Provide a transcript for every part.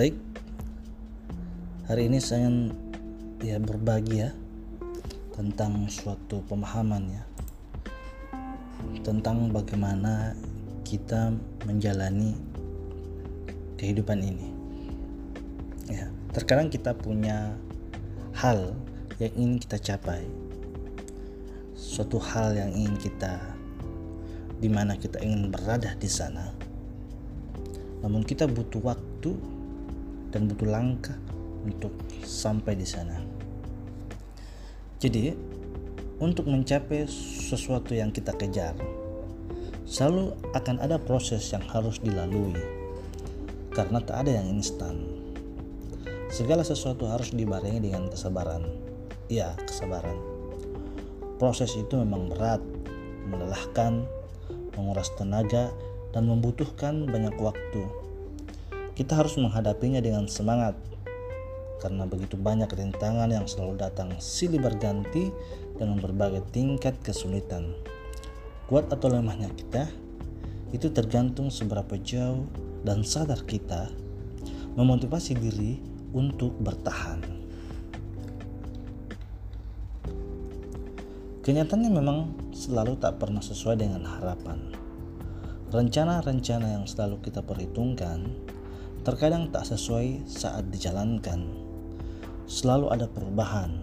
Baik, hari ini saya ingin ya berbagi ya tentang suatu pemahaman ya tentang bagaimana kita menjalani kehidupan ini. Ya, terkadang kita punya hal yang ingin kita capai, suatu hal yang ingin kita di mana kita ingin berada di sana. Namun kita butuh waktu dan butuh langkah untuk sampai di sana. Jadi, untuk mencapai sesuatu yang kita kejar, selalu akan ada proses yang harus dilalui karena tak ada yang instan. Segala sesuatu harus dibarengi dengan kesabaran. Ya, kesabaran. Proses itu memang berat, melelahkan, menguras tenaga, dan membutuhkan banyak waktu. Kita harus menghadapinya dengan semangat, karena begitu banyak rintangan yang selalu datang silih berganti dengan berbagai tingkat kesulitan. Kuat atau lemahnya kita itu tergantung seberapa jauh dan sadar kita memotivasi diri untuk bertahan. Kenyataannya memang selalu tak pernah sesuai dengan harapan. Rencana-rencana yang selalu kita perhitungkan terkadang tak sesuai saat dijalankan selalu ada perubahan,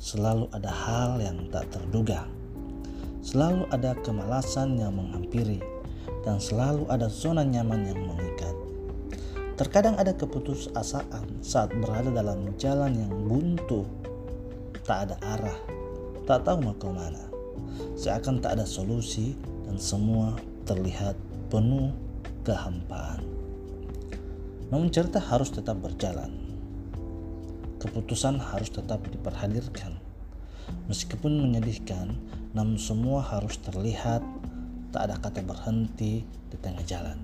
selalu ada hal yang tak terduga, selalu ada kemalasan yang menghampiri, dan selalu ada zona nyaman yang mengikat. Terkadang ada keputusasaan saat berada dalam jalan yang buntu, tak ada arah, tak tahu mau ke mana. Seakan tak ada solusi dan semua terlihat penuh kehampaan. Namun cerita harus tetap berjalan keputusan harus tetap diperhadirkan. Meskipun menyedihkan, namun semua harus terlihat, tak ada kata berhenti di tengah jalan.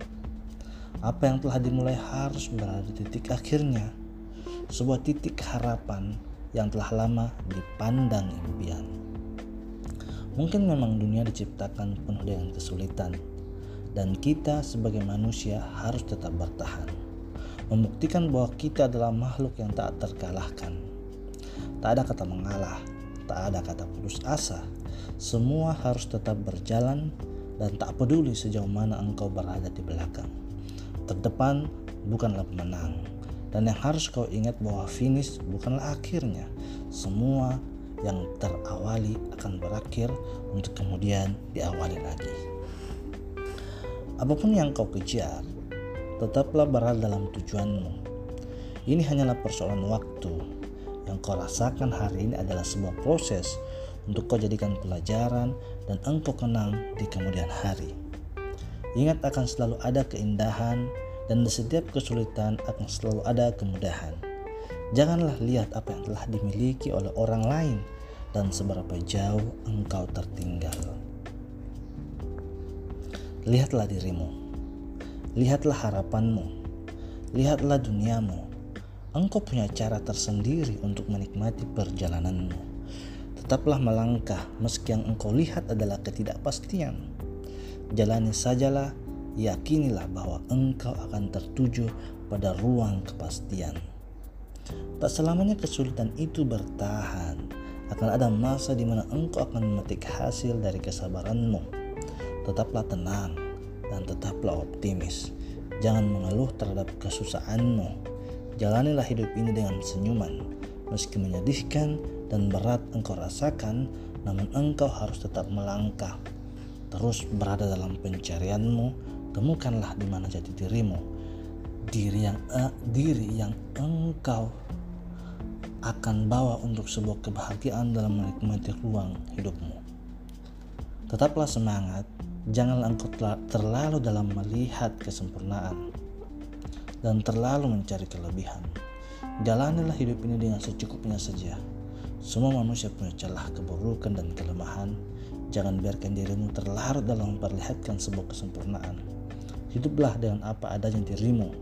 Apa yang telah dimulai harus berada di titik akhirnya, sebuah titik harapan yang telah lama dipandang impian. Mungkin memang dunia diciptakan penuh dengan kesulitan, dan kita sebagai manusia harus tetap bertahan membuktikan bahwa kita adalah makhluk yang tak terkalahkan. Tak ada kata mengalah, tak ada kata putus asa. Semua harus tetap berjalan dan tak peduli sejauh mana engkau berada di belakang. Terdepan bukanlah pemenang. Dan yang harus kau ingat bahwa finish bukanlah akhirnya. Semua yang terawali akan berakhir untuk kemudian diawali lagi. Apa pun yang kau kejar, tetaplah berada dalam tujuanmu. Ini hanyalah persoalan waktu. Yang kau rasakan hari ini adalah sebuah proses untuk kau jadikan pelajaran dan engkau kenang di kemudian hari. Ingat akan selalu ada keindahan dan di setiap kesulitan akan selalu ada kemudahan. Janganlah lihat apa yang telah dimiliki oleh orang lain dan seberapa jauh engkau tertinggal. Lihatlah dirimu Lihatlah harapanmu, lihatlah duniamu. Engkau punya cara tersendiri untuk menikmati perjalananmu. Tetaplah melangkah meski yang engkau lihat adalah ketidakpastian. Jalani sajalah, yakinilah bahwa engkau akan tertuju pada ruang kepastian. Tak selamanya kesulitan itu bertahan. Akan ada masa di mana engkau akan memetik hasil dari kesabaranmu. Tetaplah tenang, dan tetaplah optimis. Jangan mengeluh terhadap kesusahanmu. Jalanilah hidup ini dengan senyuman. Meski menyedihkan dan berat engkau rasakan, namun engkau harus tetap melangkah. Terus berada dalam pencarianmu, temukanlah di mana jati dirimu. Diri yang uh, diri yang engkau akan bawa untuk sebuah kebahagiaan dalam menikmati ruang hidupmu. Tetaplah semangat Janganlah engkau terlalu dalam melihat kesempurnaan dan terlalu mencari kelebihan. Jalanilah hidup ini dengan secukupnya saja. Semua manusia punya celah keburukan dan kelemahan. Jangan biarkan dirimu terlarut dalam memperlihatkan sebuah kesempurnaan. Hiduplah dengan apa adanya dirimu.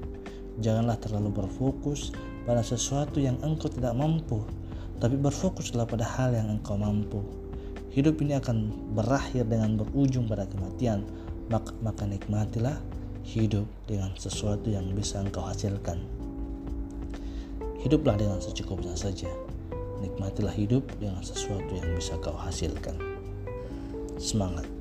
Janganlah terlalu berfokus pada sesuatu yang engkau tidak mampu, tapi berfokuslah pada hal yang engkau mampu hidup ini akan berakhir dengan berujung pada kematian maka, maka nikmatilah hidup dengan sesuatu yang bisa engkau hasilkan hiduplah dengan secukupnya saja. Nikmatilah hidup dengan sesuatu yang bisa kau hasilkan. Semangat!